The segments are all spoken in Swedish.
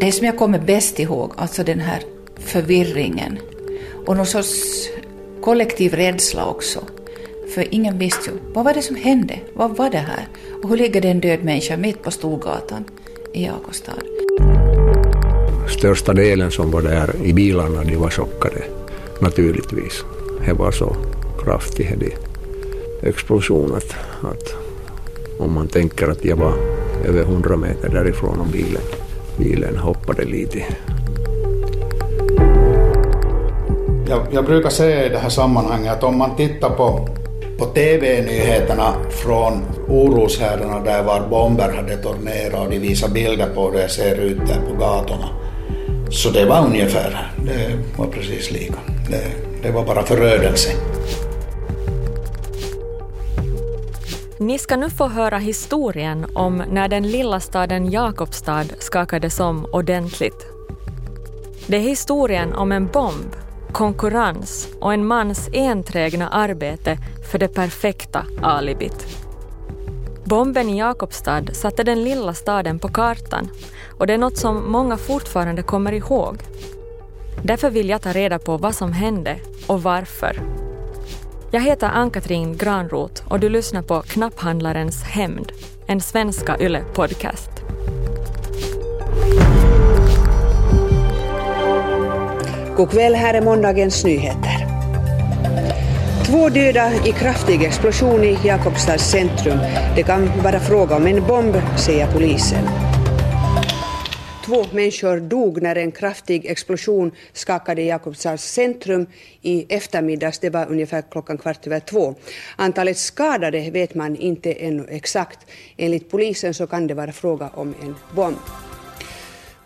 det som jag kommer bäst ihåg, alltså den här förvirringen och någon sorts kollektiv rädsla också. För ingen visste ju, vad var det som hände? Vad var det här? Och hur ligger det en död människa mitt på Storgatan i Jakobstad? Största delen som var där i bilarna, de var chockade, naturligtvis. Det var så kraftig explosion att, att om man tänker att jag var över 100 meter därifrån om bilen, bilen hoppade lite. Jag, jag brukar säga i det här sammanhanget att om man tittar på, på TV-nyheterna från oroshärdarna där var bomber hade tornerat och de visar bilder på hur det ser ut där på gatorna. Så det var ungefär, det var precis lika. Det, det var bara förödelse. Ni ska nu få höra historien om när den lilla staden Jakobstad skakades om ordentligt. Det är historien om en bomb, konkurrens och en mans enträgna arbete för det perfekta alibit. Bomben i Jakobstad satte den lilla staden på kartan och det är något som många fortfarande kommer ihåg. Därför vill jag ta reda på vad som hände och varför. Jag heter Ann-Katrin Granroth och du lyssnar på Knapphandlarens hämnd, en svenska YLE-podcast. God kväll, här är måndagens nyheter. Två döda i kraftig explosion i Jakobstads centrum. Det kan vara fråga om en bomb, säger polisen. Två människor dog när en kraftig explosion skakade Jakobstads centrum i eftermiddags. Det var ungefär klockan kvart över två. Antalet skadade vet man inte ännu exakt. Enligt polisen så kan det vara fråga om en bomb.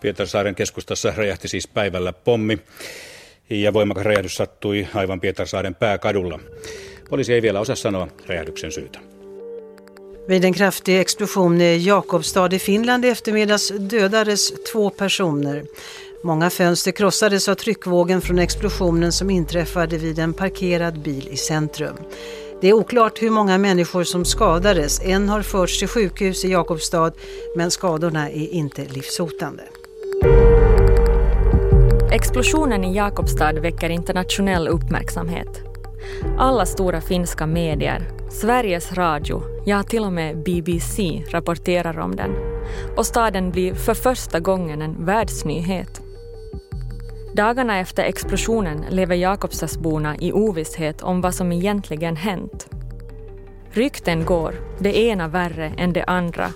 Pietarsaaren keskustassa räjähti siis päivällä pommi ja voimakas räjähdys sattui aivan Pietarsaaren pääkadulla. Poliisi ei vielä osaa sanoa räjähdyksen syytä. Vid en kraftig explosion i Jakobstad i Finland i eftermiddags dödades två personer. Många fönster krossades av tryckvågen från explosionen som inträffade vid en parkerad bil i centrum. Det är oklart hur många människor som skadades. En har förts till sjukhus i Jakobstad men skadorna är inte livshotande. Explosionen i Jakobstad väcker internationell uppmärksamhet. Alla stora finska medier, Sveriges Radio, ja till och med BBC rapporterar om den. Och staden blir för första gången en världsnyhet. Dagarna efter explosionen lever Jakobstadsborna i ovisshet om vad som egentligen hänt. Rykten går, det ena värre än det andra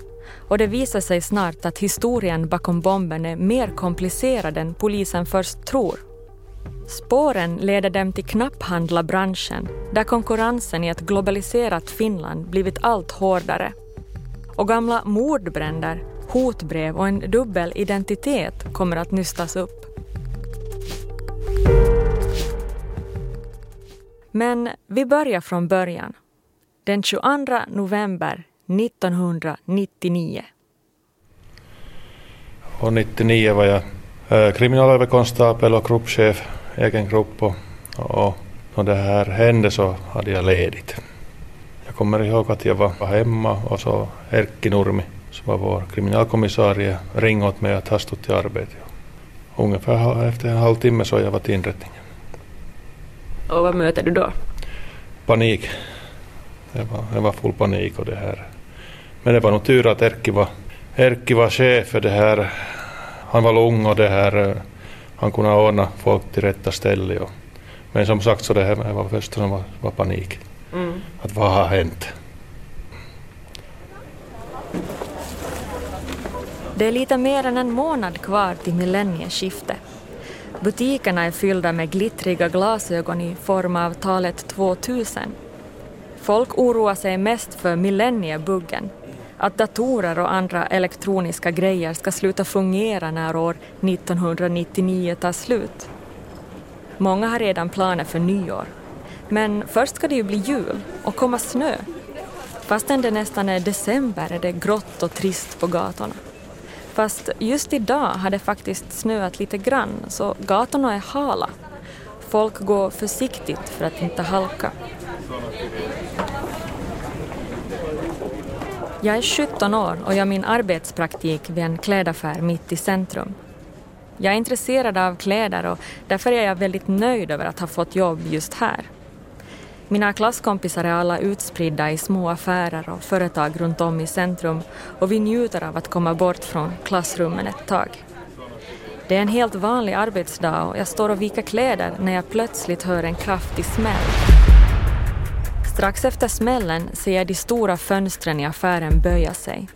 och det visar sig snart att historien bakom bomben är mer komplicerad än polisen först tror. Spåren leder dem till knapphandlarbranschen där konkurrensen i ett globaliserat Finland blivit allt hårdare. Och gamla mordbränder, hotbrev och en dubbel identitet kommer att nystas upp. Men vi börjar från början. Den 22 november 1999. År 1999 var jag eh, kriminalöverkonstapel och gruppchef, egen grupp. Och, och när det här hände så hade jag ledigt. Jag kommer ihåg att jag var hemma och så Erkki Nurmi, som var vår kriminalkommissarie, ringde åt mig att ha stått till arbete. Ungefär efter en halvtimme så jag var till inrättningen. Och vad möter du då? Panik. Det var, det var full panik och det här men det var nog tur att Erkki var, Erkki var chef för det här. Han var lugn och det här, han kunde ordna folk till rätta ställe. Och, men som sagt så det här var först som var, var panik. Mm. Att vad har hänt? Det är lite mer än en månad kvar till millennieskiftet. Butikerna är fyllda med glittriga glasögon i form av talet 2000. Folk oroar sig mest för millenniebuggen att datorer och andra elektroniska grejer ska sluta fungera när år 1999 tar slut. Många har redan planer för nyår. Men först ska det ju bli jul och komma snö. Fastän det nästan är december är det grått och trist på gatorna. Fast just idag har det faktiskt snöat lite grann så gatorna är hala. Folk går försiktigt för att inte halka. Jag är 17 år och gör min arbetspraktik vid en klädaffär mitt i centrum. Jag är intresserad av kläder och därför är jag väldigt nöjd över att ha fått jobb just här. Mina klasskompisar är alla utspridda i små affärer och företag runt om i centrum och vi njuter av att komma bort från klassrummen ett tag. Det är en helt vanlig arbetsdag och jag står och viker kläder när jag plötsligt hör en kraftig smäll. Strax efter smällen ser jag de stora fönstren i affären böja sig.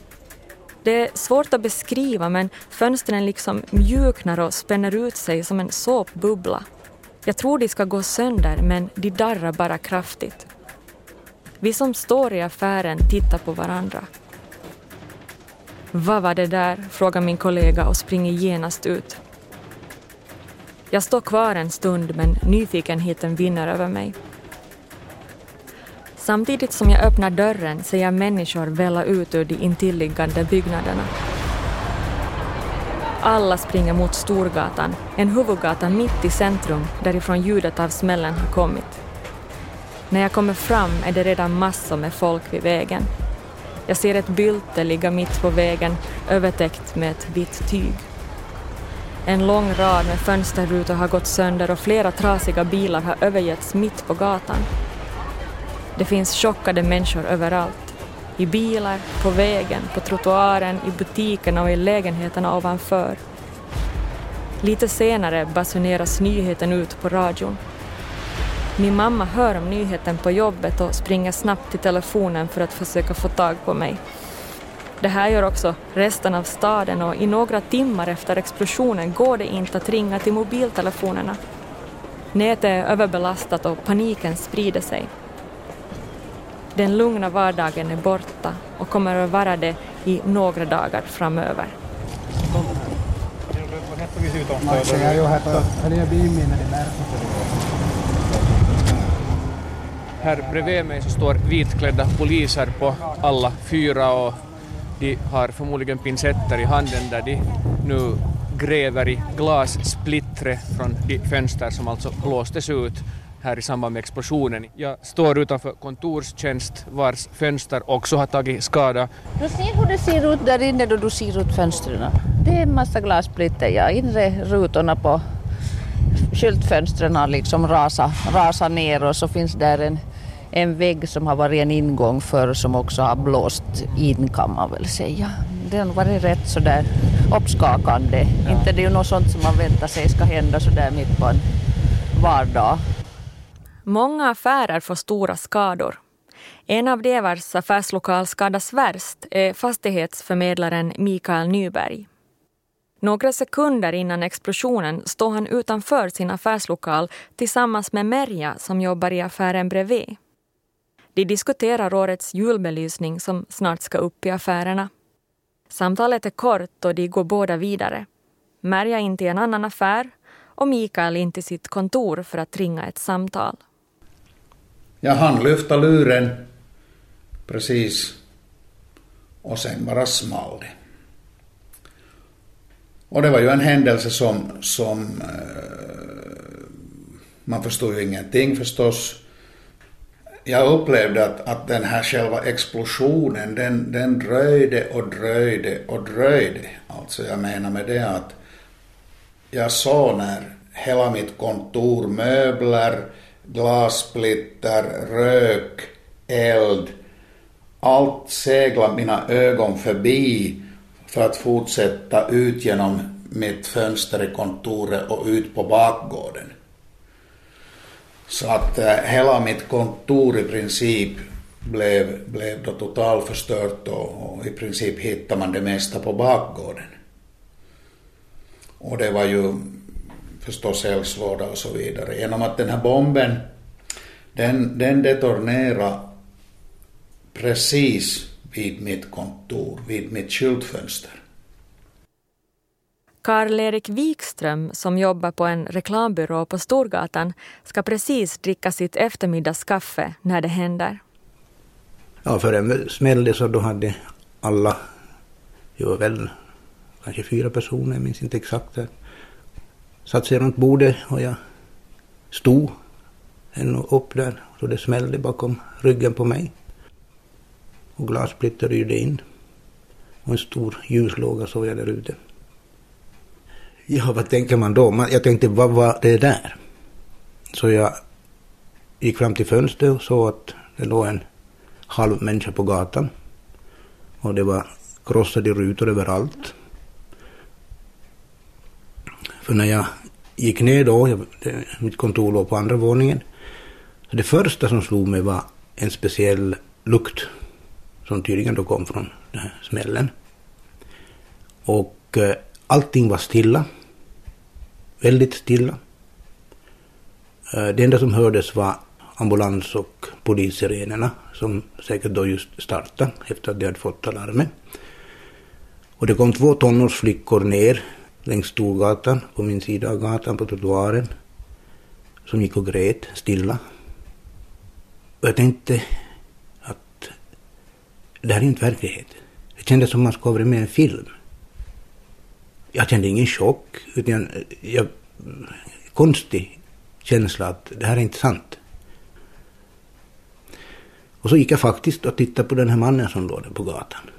Det är svårt att beskriva men fönstren liksom mjuknar och spänner ut sig som en såpbubbla. Jag tror de ska gå sönder men de darrar bara kraftigt. Vi som står i affären tittar på varandra. Vad var det där? frågar min kollega och springer genast ut. Jag står kvar en stund men nyfikenheten vinner över mig. Samtidigt som jag öppnar dörren ser jag människor välla ut ur de intilliggande byggnaderna. Alla springer mot Storgatan, en huvudgata mitt i centrum därifrån ljudet av smällen har kommit. När jag kommer fram är det redan massor med folk vid vägen. Jag ser ett bylte ligga mitt på vägen övertäckt med ett vitt tyg. En lång rad med fönsterrutor har gått sönder och flera trasiga bilar har övergetts mitt på gatan. Det finns chockade människor överallt. I bilar, på vägen, på trottoaren, i butikerna och i lägenheterna ovanför. Lite senare basuneras nyheten ut på radion. Min mamma hör om nyheten på jobbet och springer snabbt till telefonen för att försöka få tag på mig. Det här gör också resten av staden och i några timmar efter explosionen går det inte att ringa till mobiltelefonerna. Nätet är överbelastat och paniken sprider sig. Den lugna vardagen är borta och kommer att vara det i några dagar framöver. Här bredvid mig så står vitklädda poliser på alla fyra och de har förmodligen pincetter i handen där de nu gräver i glassplittret från de fönster som alltså blåstes ut här i samband med explosionen. Jag står utanför kontorstjänst vars fönster också har tagit skada. Du ser hur det ser ut där inne då du ser ut fönstren. Det är en massa glassplitter, ja. Inre rutorna på skyltfönstren har liksom rasat, rasat ner och så finns där en, en vägg som har varit en ingång för som också har blåst in kan man väl säga. Den har varit rätt sådär uppskakande. Ja. Inte det är ju något sånt som man väntar sig ska hända sådär mitt på en vardag. Många affärer får stora skador. En av de vars affärslokal skadas värst är fastighetsförmedlaren Mikael Nyberg. Några sekunder innan explosionen står han utanför sin affärslokal tillsammans med Merja som jobbar i affären bredvid. De diskuterar årets julbelysning som snart ska upp i affärerna. Samtalet är kort och de går båda vidare. Merja in till en annan affär och Mikael in till sitt kontor för att ringa ett samtal. Jag hann lyfta luren precis och sen bara small det. Och det var ju en händelse som, som eh, man förstod ju ingenting förstås. Jag upplevde att, att den här själva explosionen den, den dröjde och dröjde och dröjde. Alltså jag menar med det att jag såg när hela mitt kontor, möbler, glassplitter, rök, eld. Allt seglar mina ögon förbi för att fortsätta ut genom mitt fönster i kontoret och ut på bakgården. Så att eh, hela mitt kontor i princip blev, blev då totalförstört och, och i princip hittade man det mesta på bakgården. Och det var ju förstås eldsvåda och så vidare. Genom att den här bomben, den, den detonerade precis vid mitt kontor, vid mitt skyltfönster. Karl-Erik Wikström, som jobbar på en reklambyrå på Storgatan, ska precis dricka sitt eftermiddagskaffe när det händer. Ja, för en smällde så då hade alla, jo väl kanske fyra personer, jag minns inte exakt, satt sig runt bordet och jag stod ännu upp där så det smällde bakom ryggen på mig. Och glassplitter ryrde in. Och en stor ljuslåga såg jag där ute. Ja, vad tänker man då? Jag tänkte, vad var det där? Så jag gick fram till fönstret och såg att det låg en halv människa på gatan. Och det var krossade rutor överallt. För när jag gick ner då, jag, det, mitt kontor låg på andra våningen, så det första som slog mig var en speciell lukt som tydligen då kom från den här smällen. Och eh, allting var stilla. Väldigt stilla. Eh, det enda som hördes var ambulans och polissirenerna som säkert då just startade efter att de hade fått alarmet. Och det kom två tonårsflickor ner längs Storgatan, på min sida av gatan, på trottoaren, som gick och grät stilla. Och jag tänkte att det här är inte verklighet. Det kändes som man skulle ha varit med i en film. Jag kände ingen chock, utan jag, konstig känsla att det här är inte sant. Och så gick jag faktiskt och tittade på den här mannen som låg där på gatan.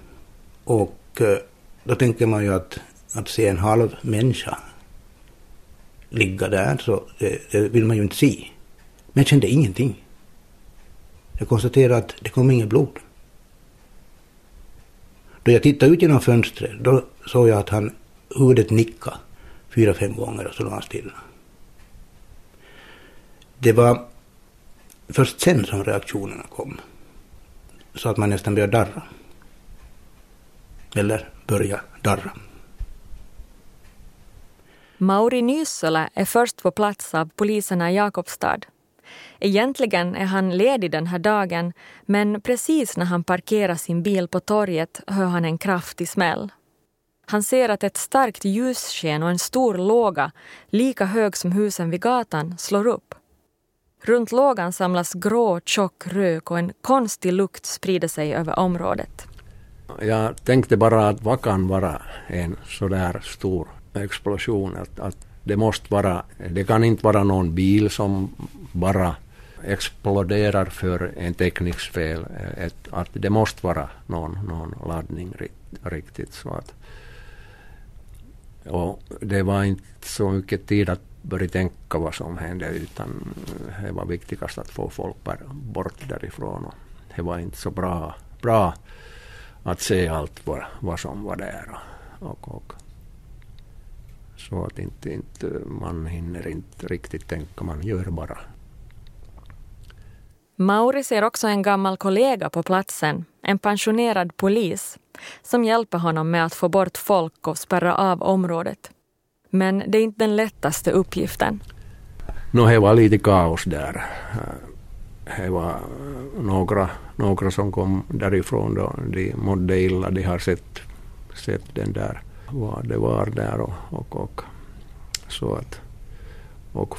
Och eh, då tänker man ju att, att se en halv människa ligga där, så det, det vill man ju inte se. Men jag kände ingenting. Jag konstaterade att det kom inget blod. Då jag tittade ut genom fönstret, då såg jag att han huvudet nickade fyra, fem gånger och så låg han stilla. Det var först sen som reaktionerna kom. Så att man nästan började darra. Eller börja darra. Mauri Nyssola är först på plats av poliserna i Jakobstad. Egentligen är han ledig den här dagen men precis när han parkerar sin bil på torget hör han en kraftig smäll. Han ser att ett starkt ljussken och en stor låga, lika hög som husen vid gatan, slår upp. Runt lågan samlas grå, tjock rök och en konstig lukt sprider sig över området. Jag tänkte bara att vad kan vara en sådär stor explosion? Att, att det måste vara, det kan inte vara någon bil som bara exploderar för en teknisk fel. Ett, att det måste vara någon, någon laddning riktigt. Så att, och det var inte så mycket tid att börja tänka vad som hände utan det var viktigast att få folk bort därifrån. Och det var inte så bra, bra att se allt vad, vad som var där. Och, och, så att inte, inte, man hinner inte riktigt tänka, man gör bara. Mauri ser också en gammal kollega på platsen, en pensionerad polis, som hjälper honom med att få bort folk och spärra av området. Men det är inte den lättaste uppgiften. No, det var lite kaos där. Det var några, några som kom därifrån då. De mådde illa. De har sett, sett den där, vad det var där och, och, och så att och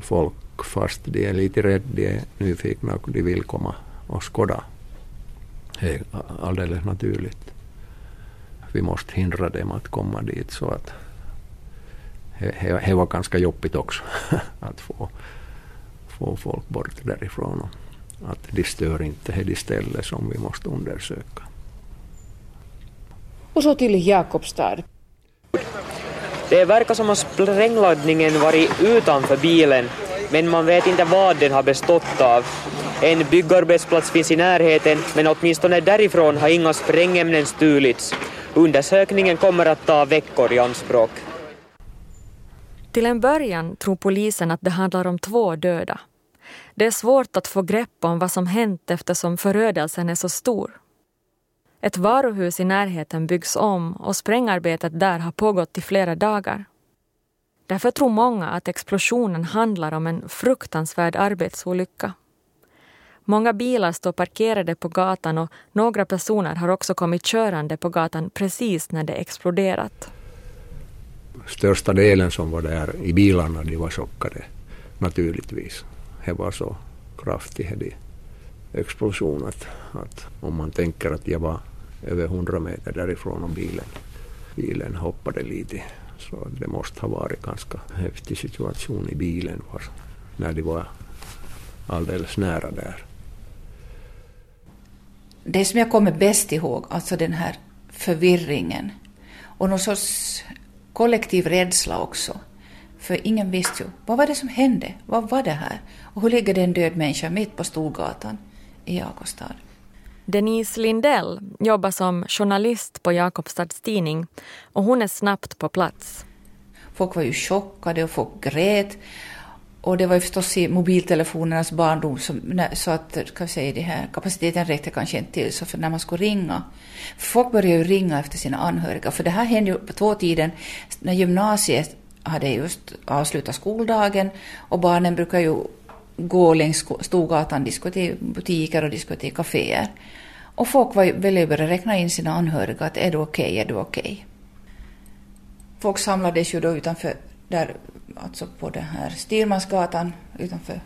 folk fast de är lite rädda, de är nyfikna och de vill komma och skåda. Det är alldeles naturligt. Vi måste hindra dem att komma dit så att det var ganska jobbigt också att få, få folk bort därifrån. Och att de stör inte det stället som vi måste undersöka. Och så till Jakobstad. Det verkar som att sprängladdningen varit utanför bilen, men man vet inte vad den har bestått av. En byggarbetsplats finns i närheten, men åtminstone därifrån har inga sprängämnen stulits. Undersökningen kommer att ta veckor i anspråk. Till en början tror polisen att det handlar om två döda. Det är svårt att få grepp om vad som hänt eftersom förödelsen är så stor. Ett varuhus i närheten byggs om och sprängarbetet där har pågått i flera dagar. Därför tror många att explosionen handlar om en fruktansvärd arbetsolycka. Många bilar står parkerade på gatan och några personer har också kommit körande på gatan precis när det exploderat största delen som var där i bilarna, de var chockade naturligtvis. Det var så kraftigt explosion att, att om man tänker att jag var över 100 meter därifrån och bilen, bilen hoppade lite så det måste ha varit ganska häftig situation i bilen var, när de var alldeles nära där. Det som jag kommer bäst ihåg, alltså den här förvirringen och någon sorts kollektiv rädsla också. För ingen visste ju, vad var det som hände? Vad var det här? Och hur ligger det en död människa mitt på Storgatan i Jakobstad? Denise Lindell jobbar som journalist på Jakobstads tidning och hon är snabbt på plats. Folk var ju chockade och folk grät. Och det var ju förstås i mobiltelefonernas barndom som, så att vi säga, det här, kapaciteten räckte kanske inte till. Så för när man skulle ringa, folk började ju ringa efter sina anhöriga. För det här hände ju på tvåtiden när gymnasiet hade just avslutat skoldagen och barnen brukar ju gå längs Storgatan, disko till butiker och disko till kaféer. Och folk var ville börja räkna in sina anhöriga, att är du okej, okay, är du okej? Okay? Folk samlades ju då utanför, där, alltså på den här Styrmansgatan, utanför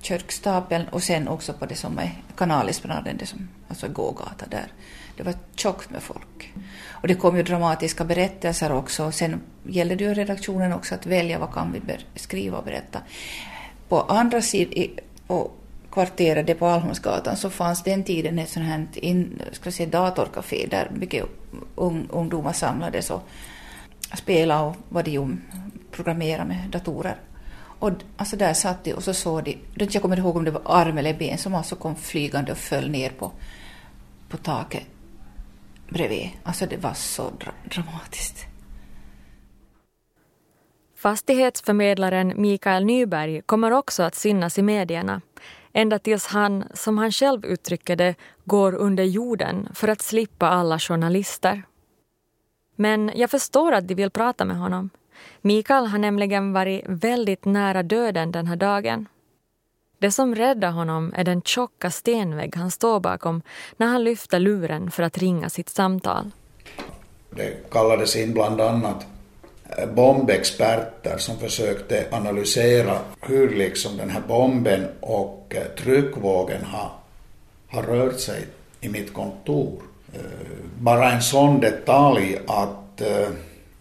kyrkstapeln och sen också på det som är kanalesplanaden, det som, alltså gågata där. Det var tjockt med folk. Och det kom ju dramatiska berättelser också. Sen gällde det ju redaktionen också att välja vad kan vi skriva och berätta. På andra sidan, på kvarteret på Almholmsgatan, så fanns den tiden ett sånt här in, ska säga, datorcafé där mycket un, ungdomar samlades och spelade och vad de programmerade med datorer. Och alltså där satt de och så såg de, jag kommer ihåg om det var arm eller ben som alltså kom flygande och föll ner på, på taket bredvid. Alltså det var så dra dramatiskt. Fastighetsförmedlaren Mikael Nyberg kommer också att synas i medierna ända tills han, som han själv uttrycker det, går under jorden för att slippa alla journalister. Men jag förstår att de vill prata med honom. Mikael har nämligen varit väldigt nära döden den här dagen. Det som räddar honom är den tjocka stenvägg han står bakom när han lyfter luren för att ringa sitt samtal. Det kallades in bland annat bombexperter som försökte analysera hur liksom den här bomben och eh, tryckvågen har, har rört sig i mitt kontor. Eh, bara en sån detalj att eh,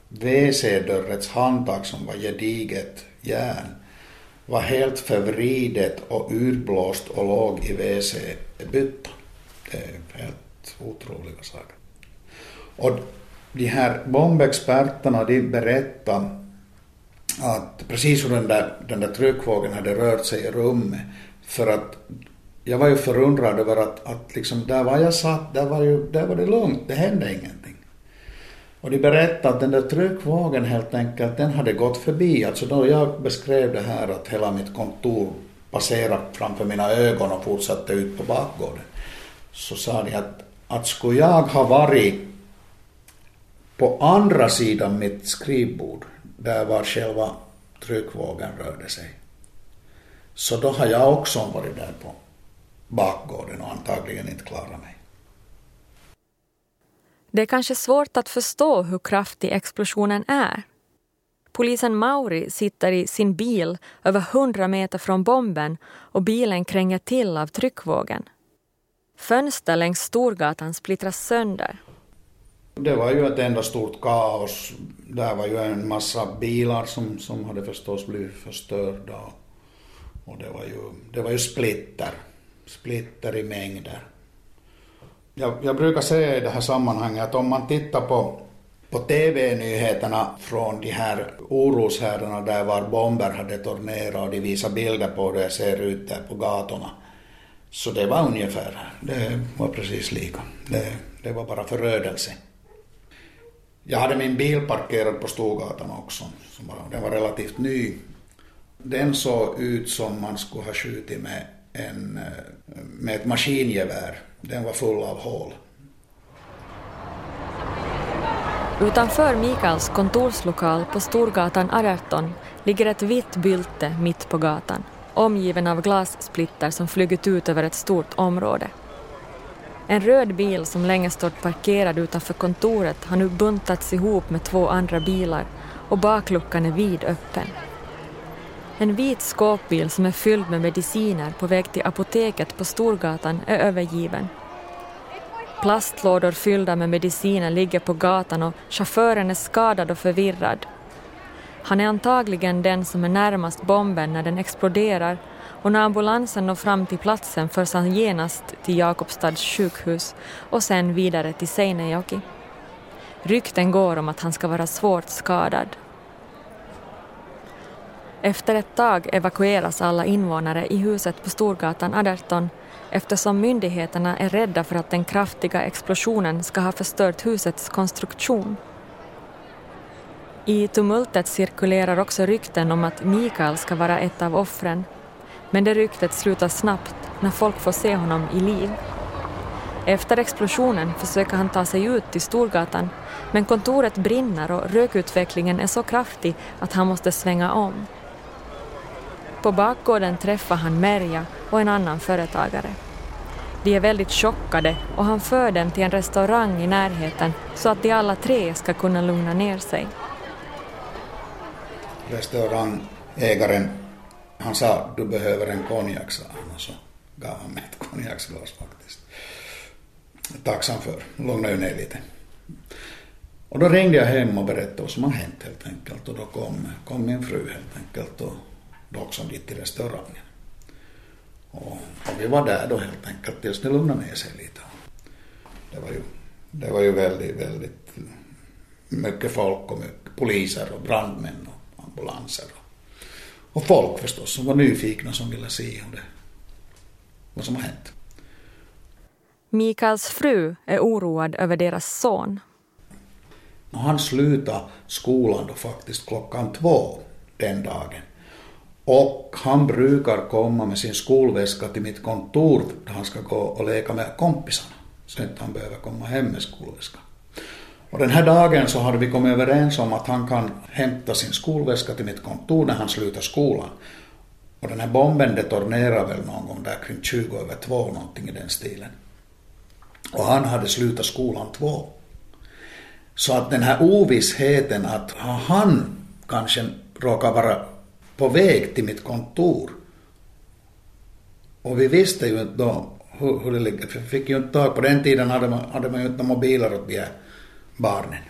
WC-dörrets handtag som var gediget järn var helt förvridet och urblåst och låg i WC-byttan. Det är helt otroliga saker. Och de här bombexperterna de berättade att precis hur den där, den där tryckvågen hade rört sig i rummet. För att jag var ju förundrad över att, att liksom där var jag satt, där var, ju, där var det lugnt, det hände ingenting. Och de berättade att den där tryckvågen helt enkelt, den hade gått förbi. Alltså då jag beskrev det här att hela mitt kontor passerade framför mina ögon och fortsatte ut på bakgården. Så sa de att, att skulle jag ha varit på andra sidan mitt skrivbord, där var själva tryckvågen rörde sig, så då har jag också varit där på bakgården och antagligen inte klarat mig. Det är kanske svårt att förstå hur kraftig explosionen är. Polisen Mauri sitter i sin bil över hundra meter från bomben och bilen kränger till av tryckvågen. Fönster längs Storgatan splittras sönder. Det var ju ett enda stort kaos. Där var ju en massa bilar som, som hade förstås blivit förstörda. Och det var ju, det var ju splitter. Splitter i mängder. Jag, jag brukar säga i det här sammanhanget att om man tittar på, på TV-nyheterna från de här oroshärdarna där var bomber hade tornerat och de visar bilder på hur det ser ut där på gatorna. Så det var ungefär, det var precis lika. Det, det var bara förödelse. Jag hade min bil parkerad på Storgatan också. Den var relativt ny. Den såg ut som man skulle ha skjutit med, en, eh, med ett maskingevär. Den var full av hål. Utanför Mikaels kontorslokal på Storgatan 18 ligger ett vitt bylte mitt på gatan, omgiven av glassplitter som flugit ut över ett stort område. En röd bil som länge stått parkerad utanför kontoret har nu buntats ihop med två andra bilar och bakluckan är vidöppen. En vit skåpbil som är fylld med mediciner på väg till apoteket på Storgatan är övergiven. Plastlådor fyllda med mediciner ligger på gatan och chauffören är skadad och förvirrad. Han är antagligen den som är närmast bomben när den exploderar och när ambulansen når fram till platsen förs han genast till Jakobstads sjukhus och sen vidare till Seinejoki. Rykten går om att han ska vara svårt skadad. Efter ett tag evakueras alla invånare i huset på Storgatan 18 eftersom myndigheterna är rädda för att den kraftiga explosionen ska ha förstört husets konstruktion. I tumultet cirkulerar också rykten om att Mikael ska vara ett av offren. Men det ryktet slutar snabbt när folk får se honom i liv. Efter explosionen försöker han ta sig ut till Storgatan men kontoret brinner och rökutvecklingen är så kraftig att han måste svänga om. På bakgården träffar han Merja och en annan företagare. De är väldigt chockade och han för dem till en restaurang i närheten så att de alla tre ska kunna lugna ner sig. Restaurangägaren, han sa du behöver en konjak, sa han och så gav han mig ett konjaksglas faktiskt. Tacksam för, lugnade ju ner lite. Och då ringde jag hem och berättade vad som har hänt helt enkelt och då kom, kom min fru helt enkelt och då också dit till restaurangen. Och, och, vi var där då helt enkelt tills det lugnade ner sig lite. Det var ju, det var ju väldigt, väldigt mycket folk och mycket poliser och brandmän och ambulanser. Och, folk förstås som var nyfikna som ville se det, vad som har hänt. Mikaels fru är oroad över deras son. Han slutade skolan då faktiskt klockan två den dagen. Och han brukar komma med sin skolväska till mitt kontor där han ska gå och leka med kompisarna. Så att han behöver komma hem med skolväskan. Och den här dagen så hade vi kommit överens om att han kan hämta sin skolväska till mitt kontor när han slutar skolan. Och den här bomben detonerade väl någon gång där kring 20 över två, någonting i den stilen. Och han hade slutat skolan två. Så att den här ovissheten att han kanske råkar vara på väg till mitt kontor. Och vi visste ju inte då hur, hur det ligger, för vi fick ju inte tag på den tiden hade man, hade man ju inte mobiler åt de här barnen.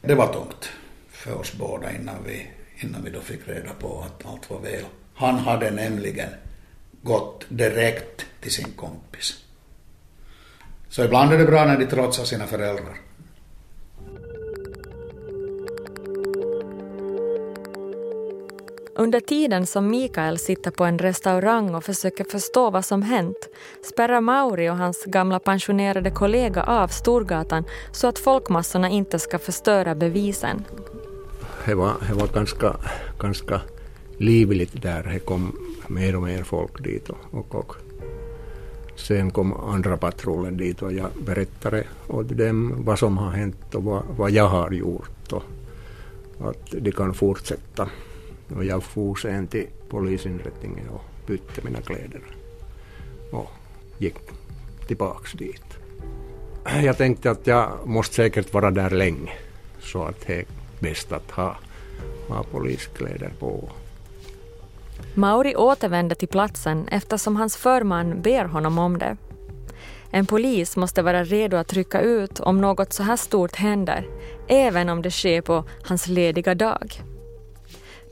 Det var tungt för oss båda innan vi, innan vi då fick reda på att allt var väl. Han hade nämligen gått direkt till sin kompis. Så ibland är det bra när de trotsar sina föräldrar. Under tiden som Mikael sitter på en restaurang och försöker förstå vad som hänt spärrar Mauri och hans gamla pensionerade kollega av Storgatan så att folkmassorna inte ska förstöra bevisen. Det var, det var ganska, ganska livligt där. Det kom mer och mer folk dit. Och, och, och. Sen kom andra patrullen dit och jag berättade åt dem vad som har hänt och vad, vad jag har gjort. Och att de kan fortsätta. Och jag for sen till polisinrättningen och bytte mina kläder och gick tillbaks dit. Jag tänkte att jag måste säkert vara där länge så att det är bäst att ha, ha poliskläder på. Mauri återvände till platsen eftersom hans förman ber honom om det. En polis måste vara redo att rycka ut om något så här stort händer, även om det sker på hans lediga dag.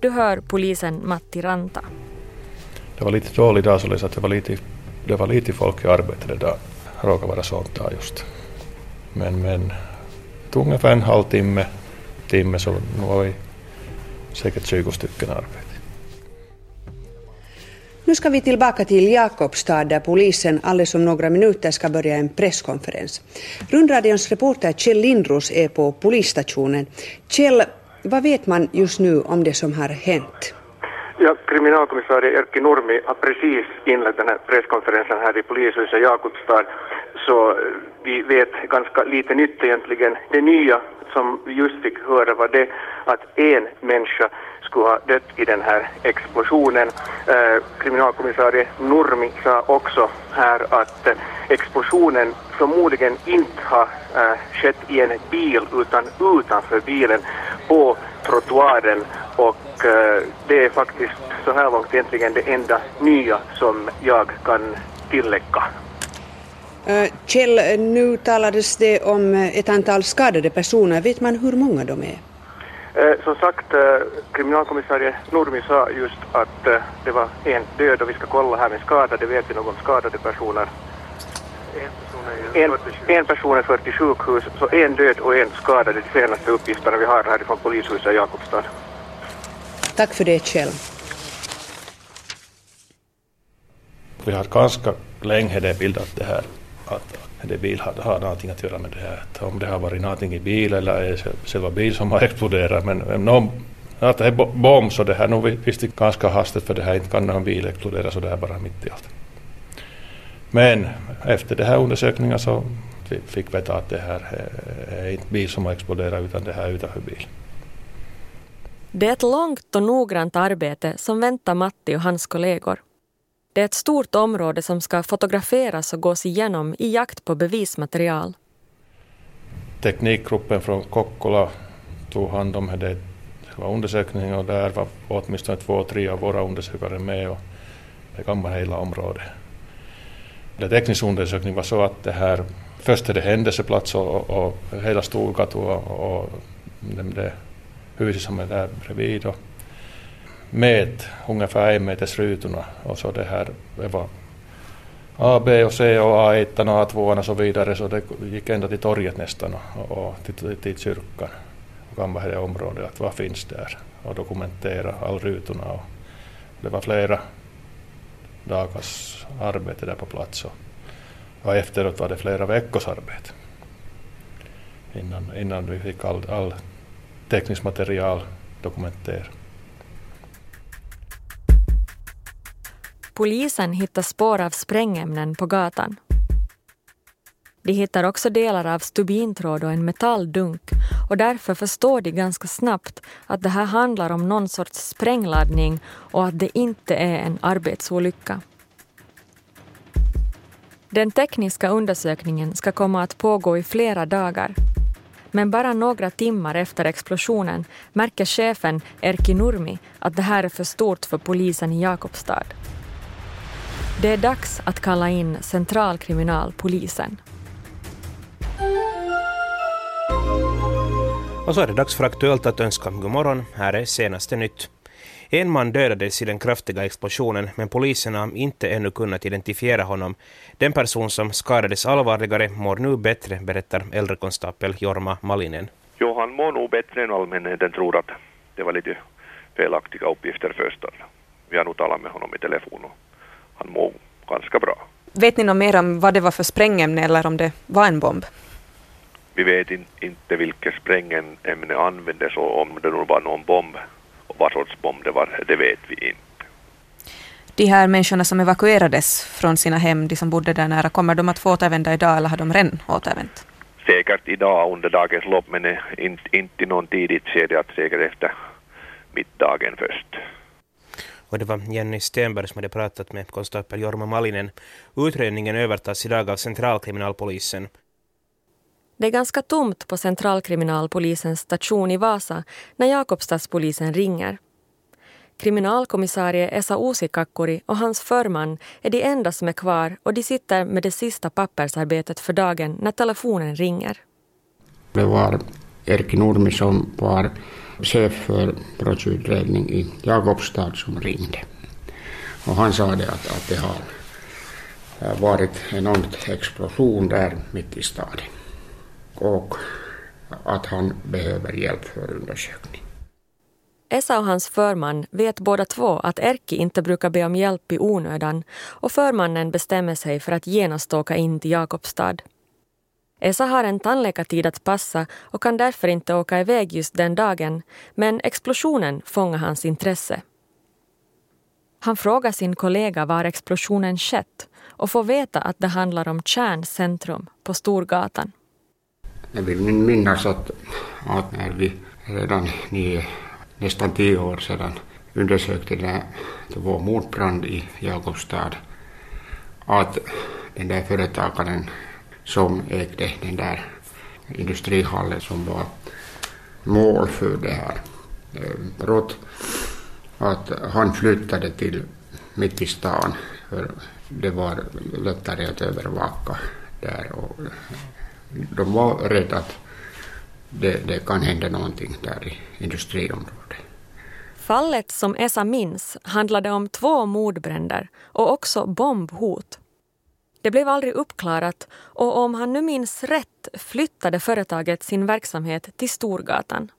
Du hör polisen Matti Ranta. Det var lite dålig dag så det var lite, det var lite folk i arbetet den dagen. Råkade vara sånt dag just. Men, men det tog ungefär en halvtimme, timme så nu var vi säkert 20 stycken arbete. Nu ska vi tillbaka till Jakobstad där polisen alldeles om några minuter ska börja en presskonferens. Rundradions reporter Kjell Lindros är på polisstationen. Kjell, vad vet man just nu om det som har hänt? Ja, kriminalkommissarie Erkki Nurmi har precis inlett den här presskonferensen här i polishuset Jakobstad. Så eh, vi vet ganska lite nytt egentligen. Det nya som vi just fick höra var det att en människa skulle ha dött i den här explosionen. Eh, kriminalkommissarie Nurmi sa också här att eh, explosionen förmodligen inte har eh, skett i en bil utan utanför bilen på trottoaren och eh, det är faktiskt så här långt egentligen det enda nya som jag kan tillägga. Eh, Kjell, nu talades det om eh, ett antal skadade personer. Vet man hur många de är? Eh, som sagt, eh, kriminalkommissarie Nurmi sa just att eh, det var en död och vi ska kolla här med skadade. Vet vi någon skadade personer? En person En, person är förd till sjukhus, så en död och en skadad är de senaste uppgifterna vi har härifrån polishuset i Jakobstad. Tack för det, Kjell. Vi har ganska länge det bildat det här att det bil har, har någonting att göra med det här. Om det har varit någonting i bilen, eller är det själva bilen som har exploderat. Men någon, att det är bomb så det här, nog visste ganska hastigt för det här inte kan någon bil explodera så det är bara mitt i allt. Men efter den här undersökningen så fick vi veta att det här eh, är inte bil som har exploderat utan det här är utanför. Det är ett långt och noggrant arbete som väntar Matti och hans kollegor. Det är ett stort område som ska fotograferas och gås igenom i jakt på bevismaterial. Teknikgruppen från Kokkola tog hand om det undersökningen och där var åtminstone två, tre av våra undersökare med och det gamla hela området. Den tekniska undersökningen var så att det här först är det händelseplats och, och hela Storgatan och, och det huset som är där bredvid. Och mät ungefär en meters rutorna och så det här det var A, B och C och A1 och A2 och så vidare så det gick ända till torget nästan och, och till, till kyrkan och gamla området att vad finns där och dokumentera all rutorna och det var flera dagars arbete där på plats och, och efteråt var det flera veckors arbete innan, innan vi fick all, all tekniskt material dokumenterat. Polisen hittar spår av sprängämnen på gatan. De hittar också delar av stubintråd och en metalldunk och därför förstår de ganska snabbt att det här handlar om någon sorts sprängladdning och att det inte är en arbetsolycka. Den tekniska undersökningen ska komma att pågå i flera dagar. Men bara några timmar efter explosionen märker chefen Erkki Nurmi att det här är för stort för polisen i Jakobstad. Det är dags att kalla in centralkriminalpolisen. Och så är det dags för Aktuellt att önska god morgon. Här är senaste nytt. En man dödades i den kraftiga explosionen men polisen har inte ännu kunnat identifiera honom. Den person som skadades allvarligare mår nu bättre, berättar äldrekonstapel Jorma Malinen. Jo, han mår nog bättre än allmänheten tror att det var lite felaktiga uppgifter först. Vi har nog talat med honom i telefon och han mår ganska bra. Vet ni något mer om vad det var för sprängämne eller om det var en bomb? Vi vet in, inte vilket sprängämne användes och om det nog var någon bomb och vad sorts bomb det var, det vet vi inte. De här människorna som evakuerades från sina hem, de som bodde där nära, kommer de att få återvända idag eller har de redan återvänt? Säkert idag under dagens lopp men inte, inte i någon tidigt skede, att säkert efter middagen först. Och det var Jenny Stenberg som hade pratat med konstapel Jorma Malinen. Utredningen övertas idag av centralkriminalpolisen. Det är ganska tomt på centralkriminalpolisens station i Vasa när Jakobstadspolisen ringer. Kriminalkommissarie Esa Uusikakkuri och hans förman är de enda som är kvar och de sitter med det sista pappersarbetet för dagen när telefonen ringer. Det var Erkki Nurmi som var chef för brottsutredning i Jakobstad som ringde. Och han sa det att, att det har varit en enorm explosion där mitt i staden. Och att han behöver hjälp för undersökning. Esa och hans förman vet båda två att Erki inte brukar be om hjälp i onödan och förmannen bestämmer sig för att genast åka in till Jakobstad. Esa har en tandläkartid att passa och kan därför inte åka iväg just den dagen, men explosionen fångar hans intresse. Han frågar sin kollega var explosionen skett och får veta att det handlar om Kärncentrum på Storgatan. Jag vill minnas att, att när vi redan nio, nästan tio år sedan undersökte det, det var mordbrand i Jakobstad, att den där företagaren som ägde den där industrihallen som var mål för det här eh, brott. Att han flyttade till mitt i stan för det var lättare att övervaka där. Och de var rädda att det, det kan hända någonting där i industriområdet. Fallet som Esa minns handlade om två mordbränder och också bombhot. Det blev aldrig uppklarat och om han nu minns rätt flyttade företaget sin verksamhet till Storgatan.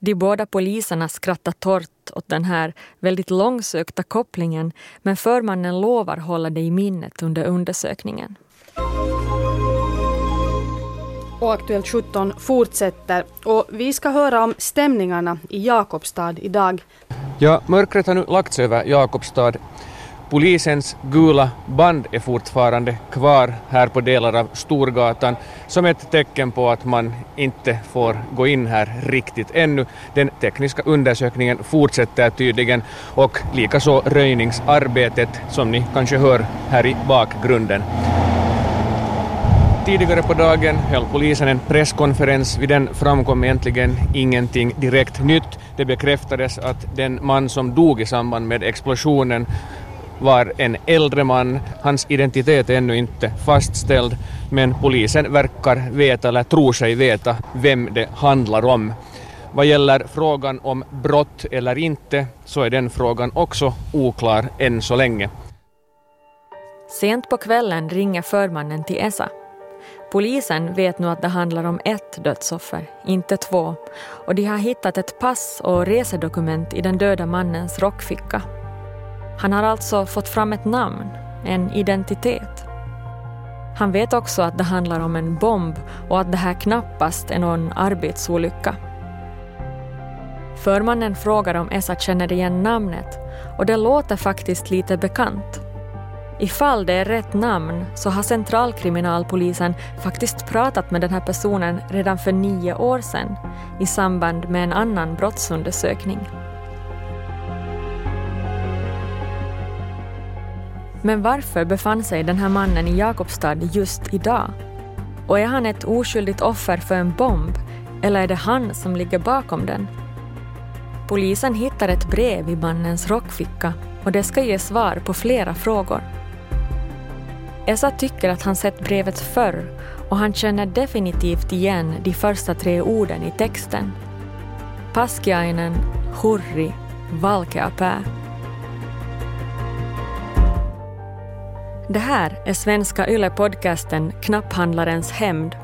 De båda poliserna skrattar torrt åt den här väldigt långsökta kopplingen men förmannen lovar hålla det i minnet under undersökningen. Och Aktuellt 17 fortsätter och vi ska höra om stämningarna i Jakobstad idag. Ja, mörkret har nu lagt sig över Jakobstad. Polisens gula band är fortfarande kvar här på delar av Storgatan som ett tecken på att man inte får gå in här riktigt ännu. Den tekniska undersökningen fortsätter tydligen och likaså röjningsarbetet som ni kanske hör här i bakgrunden. Tidigare på dagen höll polisen en presskonferens. Vid den framkom egentligen ingenting direkt nytt. Det bekräftades att den man som dog i samband med explosionen var en äldre man. Hans identitet är ännu inte fastställd men polisen verkar veta eller tror sig veta vem det handlar om. Vad gäller frågan om brott eller inte så är den frågan också oklar än så länge. Sent på kvällen ringer förmannen till Esa. Polisen vet nu att det handlar om ett dödsoffer, inte två, och de har hittat ett pass och resedokument i den döda mannens rockficka. Han har alltså fått fram ett namn, en identitet. Han vet också att det handlar om en bomb och att det här knappast är någon arbetsolycka. Förmannen frågar om Essa känner igen namnet och det låter faktiskt lite bekant. Ifall det är rätt namn så har centralkriminalpolisen faktiskt pratat med den här personen redan för nio år sedan i samband med en annan brottsundersökning. Men varför befann sig den här mannen i Jakobstad just idag? Och är han ett oskyldigt offer för en bomb eller är det han som ligger bakom den? Polisen hittar ett brev i mannens rockficka och det ska ge svar på flera frågor. Essa tycker att han sett brevet förr och han känner definitivt igen de första tre orden i texten. Paskiainen, hurri, valkeapää. Det här är svenska YLE-podcasten Knapphandlarens hämnd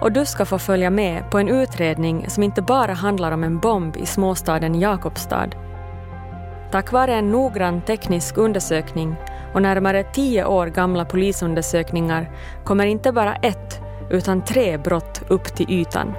och du ska få följa med på en utredning som inte bara handlar om en bomb i småstaden Jakobstad. Tack vare en noggrann teknisk undersökning och närmare tio år gamla polisundersökningar kommer inte bara ett utan tre brott upp till ytan